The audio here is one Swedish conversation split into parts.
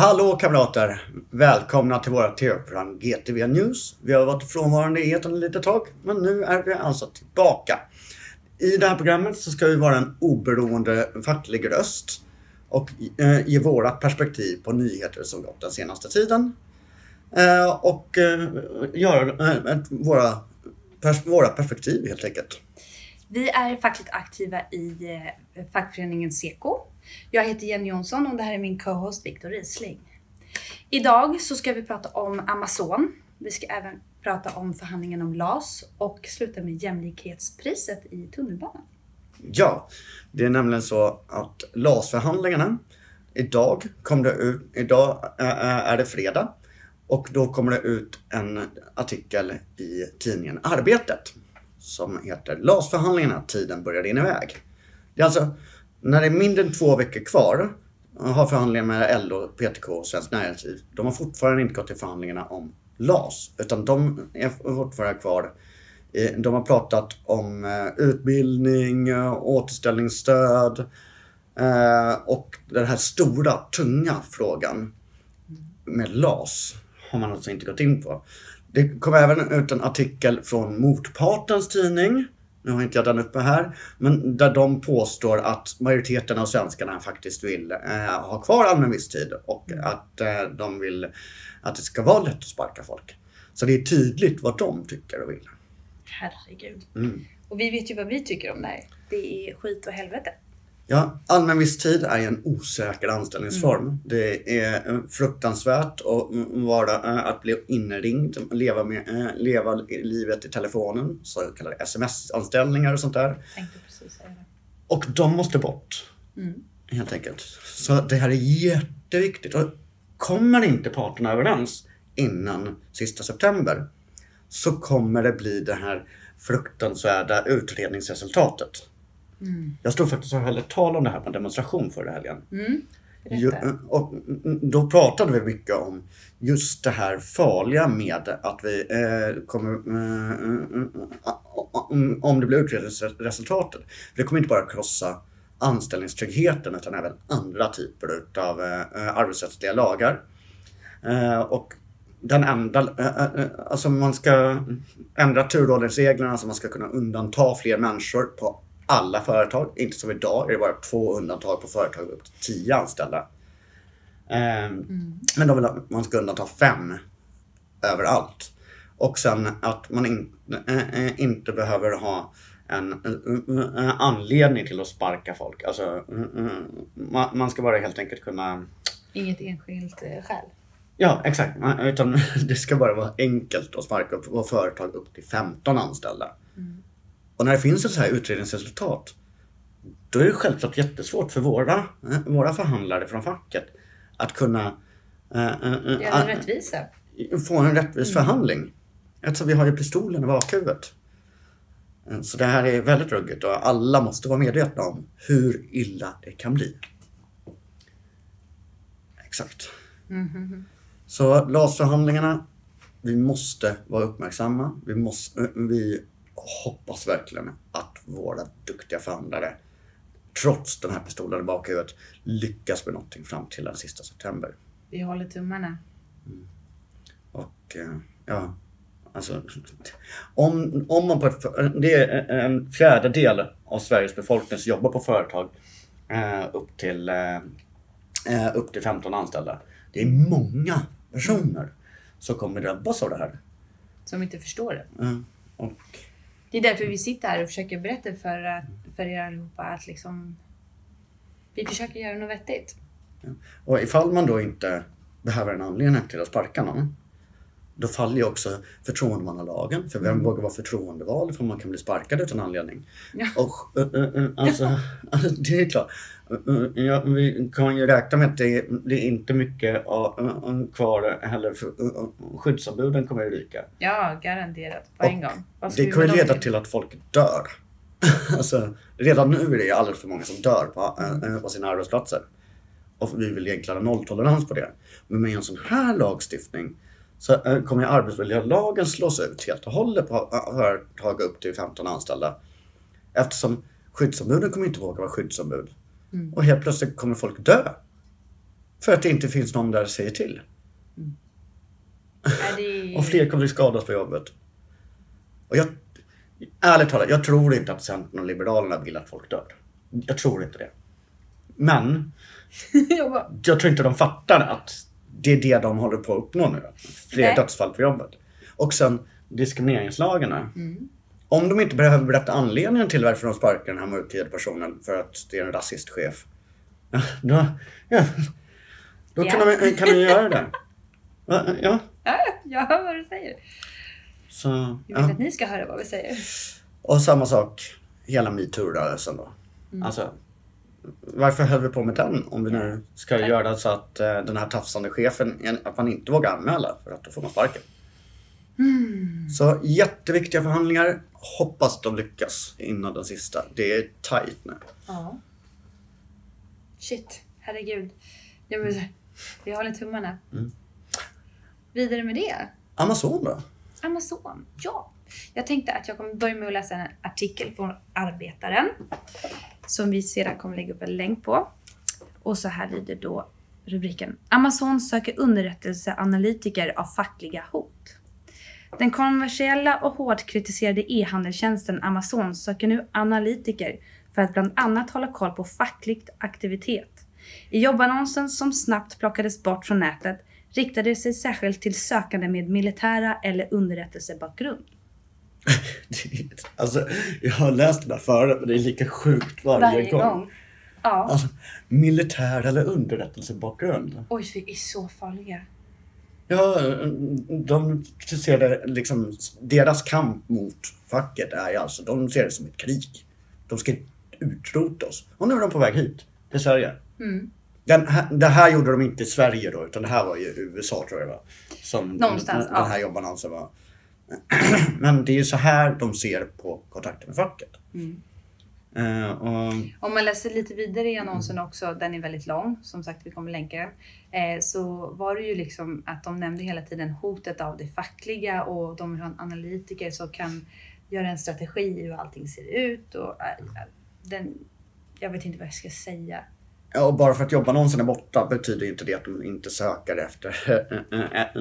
Hallå kamrater! Välkomna till våra tv-program GTV News. Vi har varit frånvarande i etern ett litet tag, men nu är vi alltså tillbaka. I det här programmet så ska vi vara en oberoende facklig röst och eh, ge våra perspektiv på nyheter som gått den senaste tiden. Eh, och eh, göra eh, våra, pers våra perspektiv helt enkelt. Vi är fackligt aktiva i eh, fackföreningen Seko. Jag heter Jenny Jonsson och det här är min co-host Viktor Risling. Idag så ska vi prata om Amazon. Vi ska även prata om förhandlingen om LAS och sluta med jämlikhetspriset i tunnelbanan. Ja, det är nämligen så att LAS-förhandlingarna, idag kom det ut, idag är det fredag och då kommer det ut en artikel i tidningen Arbetet som heter LAS-förhandlingarna, tiden börjar rinna iväg. Det är alltså när det är mindre än två veckor kvar eh, har förhandlingar med LO, PTK och Svenskt Näringsliv. De har fortfarande inte gått till förhandlingarna om LAS utan de är fortfarande kvar. Eh, de har pratat om eh, utbildning, återställningsstöd och den här stora, tunga frågan med LAS har man alltså inte gått in på. Det kom även ut en artikel från motpartens tidning. Nu har inte jag den uppe här. Men där de påstår att majoriteten av svenskarna faktiskt vill eh, ha kvar allmän visstid och att eh, de vill att det ska vara lätt att sparka folk. Så det är tydligt vad de tycker och vill. Herregud. Mm. Och vi vet ju vad vi tycker om det här. Det är skit och helvete. Ja, allmän visstid är en osäker anställningsform. Mm. Det är fruktansvärt att, vara, eh, att bli inringd, leva, med, eh, leva livet i telefonen, så kallade sms-anställningar och sånt där. Och de måste bort. Mm. Helt enkelt. Så det här är jätteviktigt. Och kommer inte parterna överens innan sista september så kommer det bli det här fruktansvärda utredningsresultatet. Mm. Jag stod faktiskt och höll ett tal om det här på en demonstration förra helgen. Mm. Och då pratade vi mycket om just det här farliga med att vi eh, kommer, eh, om det blir utredningsresultatet, det kommer inte bara krossa anställningstryggheten utan även andra typer av eh, arbetsrättsliga lagar. Eh, och den enda, eh, eh, alltså man ska ändra turordningsreglerna så man ska kunna undanta fler människor på alla företag. Inte som idag är det bara två undantag på företag upp till tio anställda. Ehm, mm. Men de vill att man ska undanta fem överallt. Och sen att man in, äh, inte behöver ha en, äh, anledning till att sparka folk. Alltså, äh, man, man, ska bara helt enkelt kunna... Inget enskilt skäl? Ja, exakt. Utan det ska bara vara enkelt att sparka på företag upp till 15 anställda. Mm. Och när det finns ett så här utredningsresultat, då är det självklart jättesvårt för våra, eh, våra förhandlare från facket att kunna äh, äh, Göra rättvisa. Få en rättvis mm. förhandling. Eftersom vi har ju pistolen i bakhuvudet. Så det här är väldigt ruggigt och alla måste vara medvetna om hur illa det kan bli. Exakt. Mm. Så LAS-förhandlingarna, vi måste vara uppmärksamma. Vi, måste, vi hoppas verkligen att våra duktiga förhandlare trots den här pistolen i bakhuvudet lyckas med någonting fram till den sista september. Vi håller tummarna. Mm. Och eh, ja, alltså om, om man på ett, det är en fjärdedel av Sveriges befolkning som jobbar på företag eh, upp till eh, eh upp till 15 anställda. Det är många personer som kommer drabbas av det här. Som inte förstår det. Mm. Och det är därför vi sitter här och försöker berätta för, för er allihopa att liksom, vi försöker göra något vettigt. Ja. Och ifall man då inte behöver en anledning till att sparka någon, då faller ju också förtroendemannalagen. För vem mm. vågar vara förtroendevald för man kan bli sparkad utan anledning? Ja. Och, uh, uh, alltså, det är klart. Ja, vi kan ju räkna med att det, det är inte mycket kvar heller. För skyddsombuden kommer att ryka. Ja, garanterat. På en gång. Det kommer leda till att folk dör. alltså, redan nu är det alldeles för många som dör på, på sina arbetsplatser. Och vi vill egentligen ha nolltolerans på det. Men med en sån här lagstiftning så kommer arbetsmiljölagen slås ut helt och hållet på företag upp till 15 anställda. Eftersom skyddsombuden kommer inte våga vara skyddsombud. Mm. Och helt plötsligt kommer folk dö. För att det inte finns någon där som säger till. Är det... Och fler kommer att skadas på jobbet. Och jag, ärligt talat, jag tror inte att Centern och Liberalerna vill att folk dör. Jag tror inte det. Men jag tror inte de fattar att det är det de håller på att uppnå nu. Fler Nej. dödsfall på jobbet. Och sen diskrimineringslagarna. Mm. Om de inte behöver berätta anledningen till varför de sparkar den här mörkhyade personen för att det är en rasistchef. Då, ja, då kan, Ja. de, kan de göra det. Ja, ja, jag hör vad du säger. så, Jag vill ja. att ni ska höra vad vi säger. Och samma sak, hela metoo-rörelsen då. Mm. Alltså, varför höll vi på med den om vi nu ska Tack. göra så att eh, den här tafsande chefen, att man inte vågar anmäla för att då får man sparken. Mm. Så jätteviktiga förhandlingar. Hoppas de lyckas innan den sista. Det är tight nu. Ja. Shit, herregud. Jag vill, vi håller tummarna. Mm. Vidare med det. Amazon då? Amazon, ja. Jag tänkte att jag kommer börja med att läsa en artikel från Arbetaren. Som vi sedan kommer lägga upp en länk på. Och så här lyder då rubriken. Amazon söker underrättelseanalytiker av fackliga hot. Den kommersiella och hårt kritiserade e-handelstjänsten Amazon söker nu analytiker för att bland annat hålla koll på fackligt aktivitet. I jobbannonsen som snabbt plockades bort från nätet riktade det sig särskilt till sökande med militära eller underrättelsebakgrund. alltså, jag har läst det där förut men det är lika sjukt varje, gång. Ja. Alltså, militär eller underrättelsebakgrund. Oj, vi är så farliga. Ja, de ser det liksom, deras kamp mot facket är alltså, de ser det som ett krig. De ska utrota oss. Och nu är de på väg hit, till Sverige. Mm. Den här, det här gjorde de inte i Sverige då, utan det här var ju USA tror jag var. Som Någonstans, den, ja. den här jobbannonsen var. Men det är ju så här de ser på kontakten med facket. Mm. Eh, och, Om man läser lite vidare i annonsen också, den är väldigt lång, som sagt vi kommer länka den. Eh, så var det ju liksom att de nämnde hela tiden hotet av det fackliga och de vill ha en analytiker som kan göra en strategi hur allting ser ut. Och, eh, den, jag vet inte vad jag ska säga. Ja, och bara för att jobbannonsen är borta betyder inte det att de inte söker efter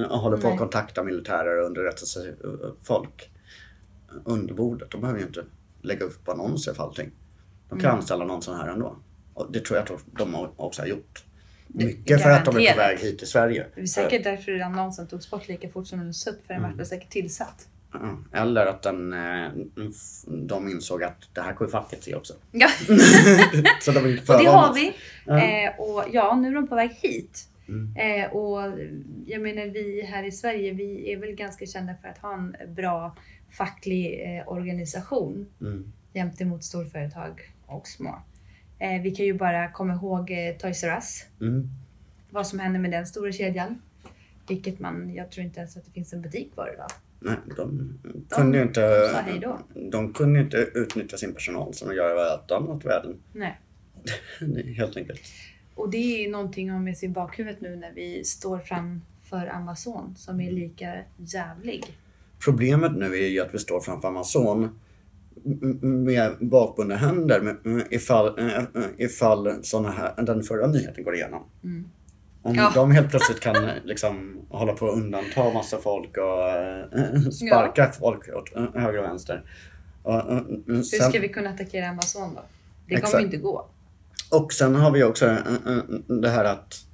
och håller på Nej. att kontakta militärer och underrättelsefolk under bordet. De behöver ju inte lägga upp annonser för allting. De kan Mm. anställa någon sån här ändå. Och det tror jag att de också har gjort. Mycket för att de är på väg hit till Sverige. Det är säkert därför annonsen togs bort lika fort som den upp, för den Mm. var säkert tillsatt. Eller att den, eh, de insåg att det här kommer facket se också. Ja, Så de och det har vi. Ja. Eh, och ja, nu är de på väg hit. Mm. Eh, och jag menar vi här i Sverige, vi är väl ganska kända för att ha en bra facklig eh, organisation Mm. gentemot storföretag och små. Eh, vi kan ju bara komma ihåg eh, Toys R Us, Mm. vad som hände med den stora kedjan. Vilket man, jag tror inte ens att det finns en butik kvar idag. Nej, de kunde ju inte, de de kunde inte utnyttja sin personal som de gör i allt annat världen. Nej. Helt enkelt. Och det är någonting ha med sig i bakhuvudet nu när vi står framför Amazon som är lika jävlig. Problemet nu är ju att vi står framför Amazon med bakbundna händer ifall, eh, eh, ifall såna här, den förra nyheten går igenom. Mm. Om Ja. de helt plötsligt kan eh, liksom hålla på att undanta massa folk och eh, sparka folk åt eh, höger och vänster. Och, eh, eh, Hur sen, ska vi kunna attackera Amazon då? Det kommer Exakt. inte gå. och sen har vi också eh, eh, det här att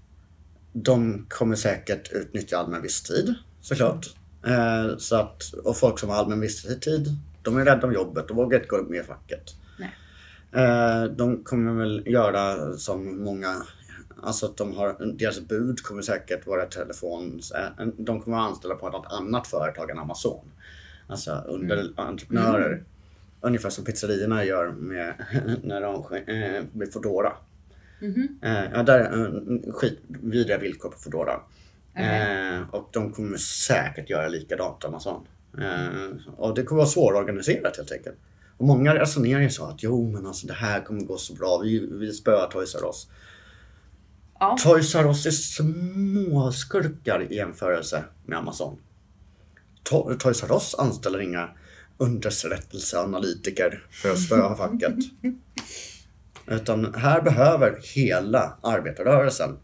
de kommer säkert utnyttja allmän visstid såklart. Eh, så att, och folk som har allmän visstid, de är rädda om jobbet och vågar inte gå med i facket. Nej. Eh, de kommer väl göra som många, alltså att de har, deras bud kommer säkert vara telefon, de kommer vara anställda på något annat företag än Amazon. Alltså underentreprenörer. Ungefär som pizzerierna gör med, när de eh, med Foodora. Mhm. Eh, ja, där är eh, skitvidriga villkor på Foodora. Okej. Eh, och de kommer säkert göra likadant Amazon. Eh, och det kommer vara svårorganiserat helt enkelt. Och många resonerar ju så att jo men alltså det här kommer gå så bra, vi, vi spöar Toys R Us. Ja. Toys R Us är småskurkar i jämförelse med Amazon. To- Toys R Us anställer inga underrättelseanalytiker för att spöa facket. Utan här behöver hela arbetarrörelsen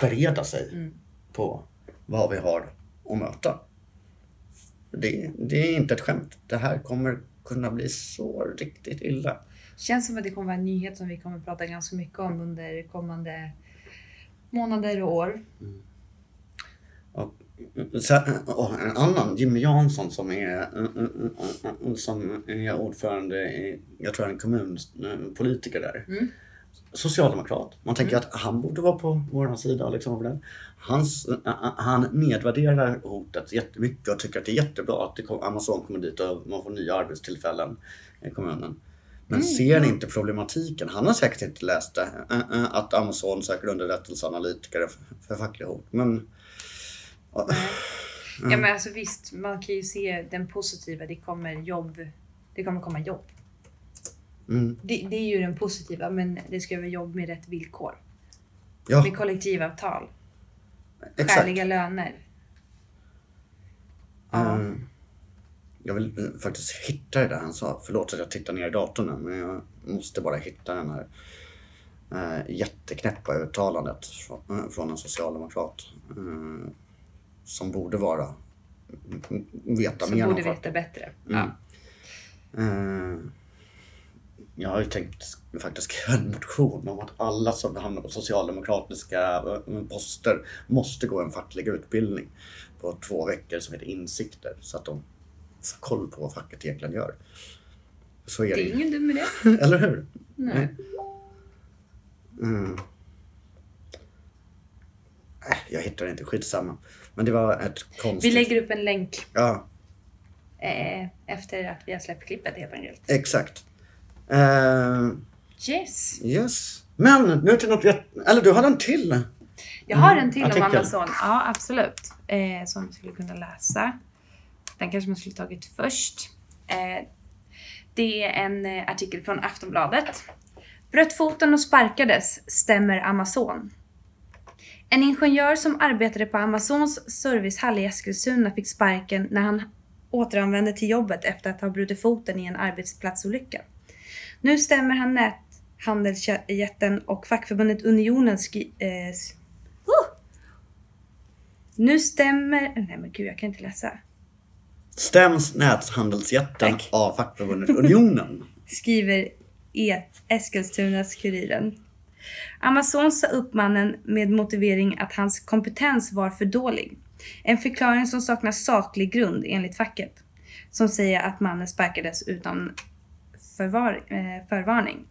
bereda sig Mm. på vad vi har att möta. Det, det är inte ett skämt. Det här kommer kunna bli så riktigt illa. Känns som att det kommer vara en nyhet som vi kommer prata ganska mycket om under kommande månader och år. Så, och en annan, Jimmy Jansson som är, som är ordförande i, jag tror är kommunpolitiker där. Mm. Socialdemokrat. Man tänker att han borde vara på vår sida. Liksom. Hans, han nedvärderar hotet jättemycket och tycker att det är jättebra att Amazon kommer dit och man får nya arbetstillfällen i kommunen. Men Mm, ser ja. inte problematiken. Han har säkert inte läst det. äh, äh, Att Amazon söker underrättelseanalytiker för- fackliga hot. Men Ja men alltså visst, man kan ju se den positiva. Det kommer jobb. Det kommer komma jobb. Mm. Det, det är ju den positiva, men det ska vara jobb med rätt villkor. Ja, Med kollektivavtal, exakt. skäliga löner. Ja. Mm. Jag vill eh, faktiskt hitta det där han sa. Förlåt att jag tittar ner i datorn nu, men jag måste bara hitta den här uh, jätteknäppa uttalandet från, eh, från en socialdemokrat. eh, som borde vara mm, veta Som mer borde om veta bättre. Mm. Ja. Eh, jag har ju tänkt faktiskt skriva en motion om att alla som hamnar på socialdemokratiska eh, poster måste gå en facklig utbildning på två veckor som heter insikter så att de koll på vad facket egentligen gör. Så är Det det är ingen dum idé. Eller hur? Nej. Mm. Äh, Jag hittar inte, skitsamma. Men det var ett Vi konstigt... lägger upp en länk Ja, eh, efter att vi har släppt klippet helt enkelt. exakt. Eh, Yes. Yes. Men nu till något. Eller du hade en till. Jag har Mm, en till om artikel. Amazon. Ja, absolut. Eh, som vi skulle kunna läsa. Den kanske man skulle tagit först. Eh, det är en eh, artikel från Aftonbladet. Bröt foten och sparkades, stämmer Amazon. En ingenjör som arbetade på Amazons servicehall i Eskilstuna fick sparken när han återanvände till jobbet efter att ha brutit foten i en arbetsplatsolycka. Nu stämmer han näthandelsjätten och fackförbundet Unionen skri- eh! Nu stämmer... Nej men gud, jag kan inte läsa. Stäms näthandelsjätten Tack. av fackförbundet Unionen. Skriver e Eskilstunas Kuriren. Amazon sa upp mannen med motivering att hans kompetens var för dålig. En förklaring som saknar saklig grund enligt facket. Som säger att mannen sparkades utan förvar, eh, förvarning.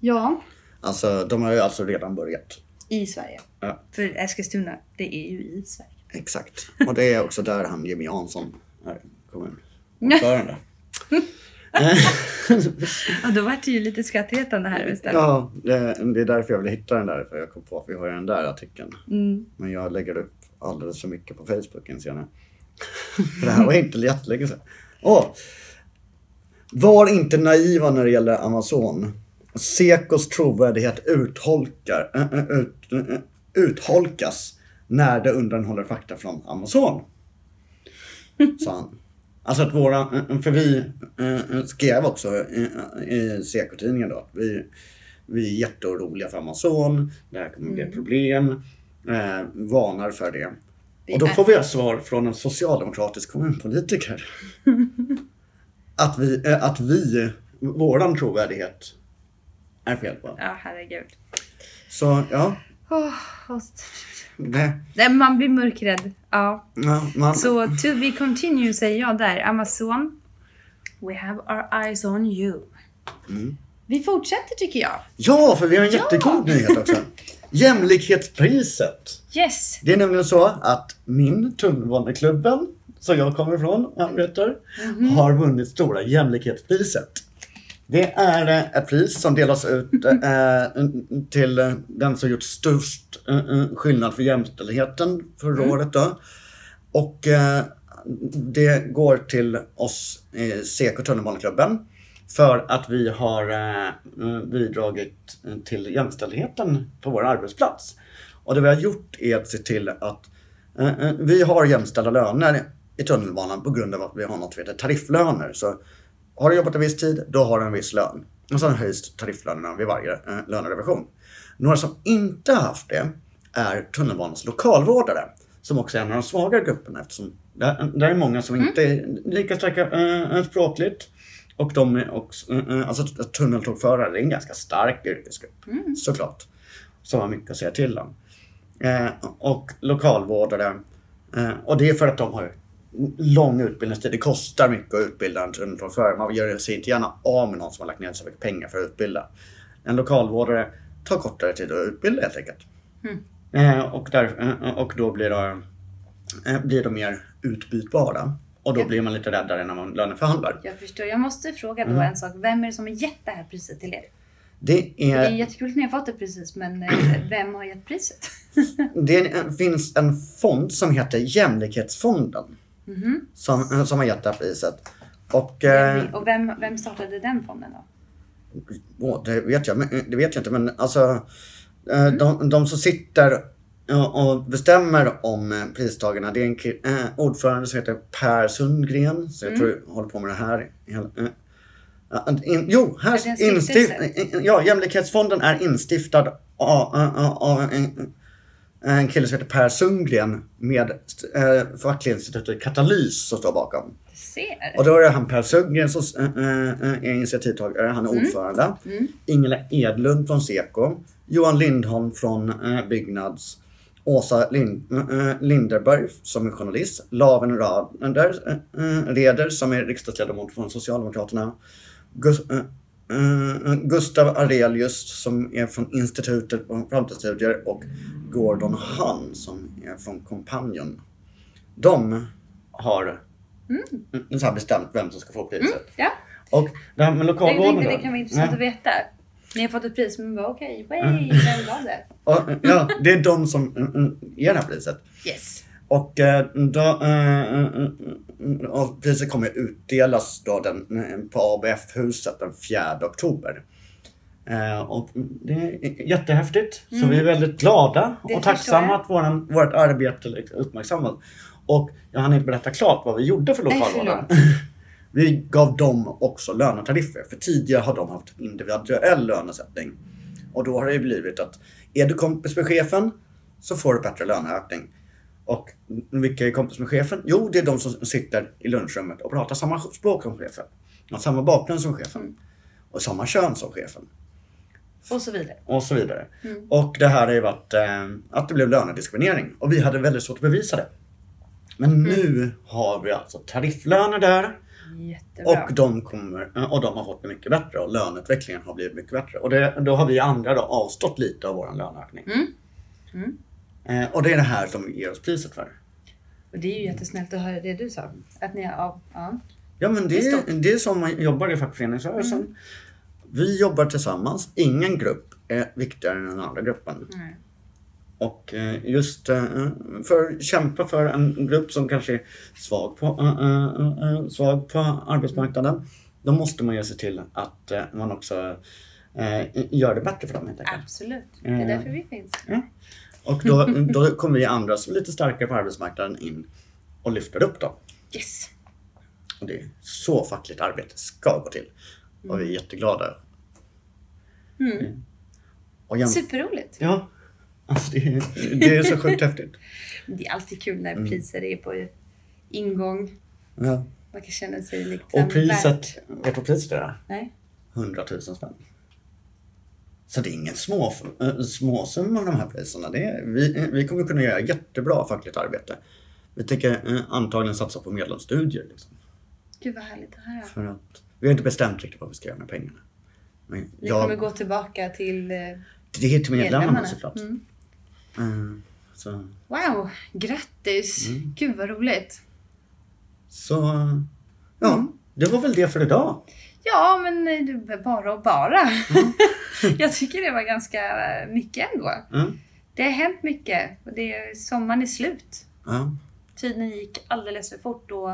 Ja, Alltså, de har ju alltså redan börjat. i Sverige. Ja. För Eskilstuna, det är ju i Sverige. Exakt. Och det är också där han, Jimmy Jansson, är kommunordförande. Ja, då vart det ju lite skrattretande här istället. ja, det, är därför jag vill hitta den där. För jag kom på att vi har ju den där artikeln. Mm. Men jag lägger upp alldeles för mycket på Facebook inser jag. För det här var inte jättelänge sedan. Åh! Var inte naiva när det gäller Amazon. Sekos trovärdighet utholkar, äh, äh, ut, äh, utholkas när det undanhåller fakta från Amazon. Sa han. Alltså att våra, äh, för vi äh, skrev också i, Seko-tidningen då att vi, vi är jätteoroliga för Amazon, det här kommer bli ett problem, eh, varnar för det. Och då får vi ett svar från en socialdemokratisk kommunpolitiker. att vi, eh, att vi, våran trovärdighet är fel på. Ja, herregud. Så ja, Åh, Nej, man blir mörkrädd. Ja. ja man, Så to be continue säger jag där. Amazon. We have our eyes on you. Mm. Vi fortsätter tycker jag. ja, för vi har en jättegod nyhet också. Jämlikhetspriset. Yes. Det är nämligen så att min tunnelbaneklubben, som jag kommer ifrån, arbetar, har vunnit Stora jämlikhetspriset. Det är eh, ett pris som delas ut eh, till eh, den som gjort störst eh, eh, skillnad för jämställdheten förra året. Då. Och eh, det går till oss i Seko tunnelbaneklubben för att vi har eh, bidragit till jämställdheten på vår arbetsplats. Och det vi har gjort är att se till att eh, eh, vi har jämställda löner i tunnelbanan på grund av att vi har något som heter tarifflöner. Så har du jobbat en viss tid, då har du en viss lön. Och sen höjs tarifflönerna vid varje eh, lönerevision. Några som inte har haft det är tunnelbanans lokalvårdare. Som också är en av de svagare grupperna eftersom där, där är många som inte är lika starka äh, språkligt. Och de är också, äh, alltså tunneltågförare är en ganska stark yrkesgrupp. Såklart. Som har mycket att säga till om. Eh, och lokalvårdare. Eh, och det är för att de har lång utbildningstid. Det kostar mycket att utbilda en tunneltågförare. Man gör sig inte gärna av med någon som har lagt ner så mycket pengar för att utbilda. En lokalvårdare tar kortare tid att utbilda helt enkelt. Eh, och, där, eh, och då blir, det, eh, blir de mer utbytbara. Och då Ja. blir man lite räddare när man löneförhandlar. Jag förstår. Jag måste fråga då Mm. en sak. Vem är det som har gett det här priset till er? Det Det är är jättekul att ni har fått det precis, men eh, vem har gett priset? Det finns en fond som heter Jämlikhetsfonden. Som, som har gett det här priset. Och eh, Och vem, vem startade den fonden då? åh, det, vet jag, det vet jag inte men alltså eh, de, de som sitter och bestämmer om eh, pristagarna det är en eh, ordförande som heter Per Sundgren. Så jag tror jag håller på med det här. in, jo, här, Är det en instif, stiftelse? ja, Jämlikhetsfonden är instiftad av, av, av en, en kille som heter Per Sundgren med eh, fackliga Katalys som står bakom. Och då är det han Per Sundgren som äh, äh, är initiativtagare, han är ordförande. Ingela Edlund från Seko. Johan Lindholm från Byggnads. Åsa Lind, Linderberg som är journalist. Laven Rader, Reder som är riksdagsledamot från Socialdemokraterna. Gus, äh, Gustav Arelius som är från Institutet för framtidsstudier och Gordon Hahn som är från Companion. De har mm. så här bestämt vem som ska få priset. Ja, Och det här med jag lokalvården tänkte det kan vara intressant att veta. Ni har fått ett pris, men bara okej, okay, vem gav det? Ja, det är de som mm, mm, ger det här priset. Yes. Och, eh, då, eh, mm, mm, och priset kommer utdelas då den, eh, på ABF-huset den 4 oktober. Eh, och det är jättehäftigt. Så vi är väldigt glada Mm. Det och tacksamma att våran, vårt arbete liksom uppmärksammas. Och jag hann inte berätta klart vad vi gjorde för Nej, lokalvården. Vi gav dem också lönetariffer. För tidigare har de haft individuell lönesättning. Och då har det blivit att är du kompis med chefen så får du bättre löneökning. Och vilka är kompis med chefen? Jo, det är de som sitter i lunchrummet och pratar samma språk som chefen. Har samma bakgrund som chefen. Och samma kön som chefen. Och så vidare. Och så vidare. Och det här har ju varit eh, att det blev lönediskriminering. Och vi hade väldigt svårt att bevisa det. Men nu har vi alltså tarifflöner där. Jättebra. Och de, kommer, och de har fått det mycket bättre och löneutvecklingen har blivit mycket bättre. Och det, då har vi andra då avstått lite av vår löneökning. Mm. Eh, och det är det här som ger oss priset för. Och det är ju jättesnällt att höra det du sa. Att ni av... Ja. Ja men det, är- det är som man jobbar i fackföreningsrörelsen. Vi jobbar tillsammans. Ingen grupp är viktigare än den andra gruppen. Nej. Och eh, just eh, för att kämpa för en grupp som kanske är svag på, eh, svag på arbetsmarknaden. Då måste man ju se till att man också gör det bättre för dem helt enkelt. Absolut. Det är därför vi finns. Och då, då kommer vi andra som är lite starkare på arbetsmarknaden in och lyfter upp dem. Yes. Och det är så fackligt arbete ska gå till. Och vi är jätteglada. Mm. Och jäm- Superroligt. ja, alltså det, är, det är så sjukt häftigt. Det är alltid kul när Mm. priser är på ingång. Ja. Man kan känna sig liksom Och priset, värt- vet du vad priset är? Nej. 100 000 spänn. Så det är ingen små, äh, småsumma de här priserna. Det är, vi, vi kommer kunna göra jättebra fackligt arbete. Vi tänker eh, antagligen satsa på medlemsstudier. Liksom, Gud vad härligt att höra. för att, vi har inte bestämt riktigt vad vi ska göra med pengarna. Men Vi jag, kommer gå tillbaka till eh, det är till medlemmarna medlemmarna. såklart. Mm. Eh, så, Wow, grattis! Mm. Gud vad roligt. så, ja, Mm. det var väl det för idag. Ja, men eh, bara och bara. Mm. Jag tycker det var ganska eh, mycket ändå. Mm. Det har hänt mycket och det är, sommaren är slut. Ja, Tiden gick alldeles för fort och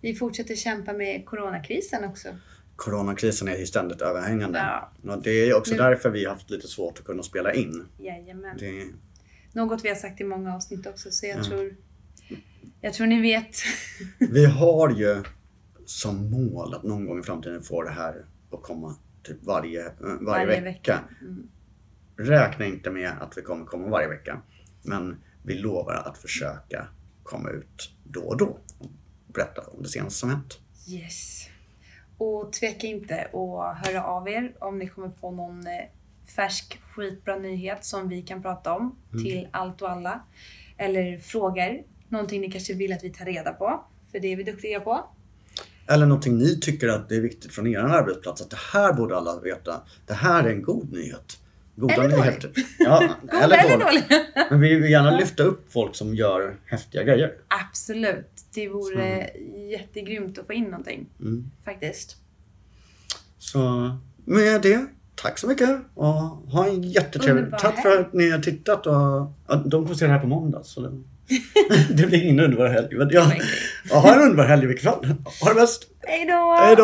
vi fortsätter kämpa med coronakrisen också. coronakrisen är ju ständigt överhängande. Ja. Och det är också Nu- därför vi har haft lite svårt att kunna spela in. Jajamän. Det, Något vi har sagt i många avsnitt också så jag Ja. tror jag tror ni vet. Vi har ju som mål att någon gång i framtiden få det här att komma typ varje, eh, varje, vecka. Mm. räkna inte med att vi kommer komma varje vecka. Men vi lovar att försöka komma ut då och då och berätta om det senaste som hänt. Yes. Och tveka inte att höra av er om ni kommer på någon eh, färsk skitbra nyhet som vi kan prata om till allt och alla. Eller frågor. Någonting ni kanske vill att vi tar reda på. För det är vi duktiga på. Eller någonting ni tycker att det är viktigt från er arbetsplats. Att det här borde alla veta. Det här är en god nyhet. Goda Eller dålig. nyheter. Ja, Goda eller dåliga? Men vi vill gärna lyfta upp folk som gör häftiga grejer. Absolut. Det vore jättegrymt att få in någonting. Mm. Faktiskt. Så med det, tack så mycket och ha en jättetrevlig... Tack för att ni har tittat och ja, de kommer se det här på måndag. Så det, det blir ingen underbar helg. Men ja, Det var en underbar helg i vilket fall. Ha det bäst! Hej då!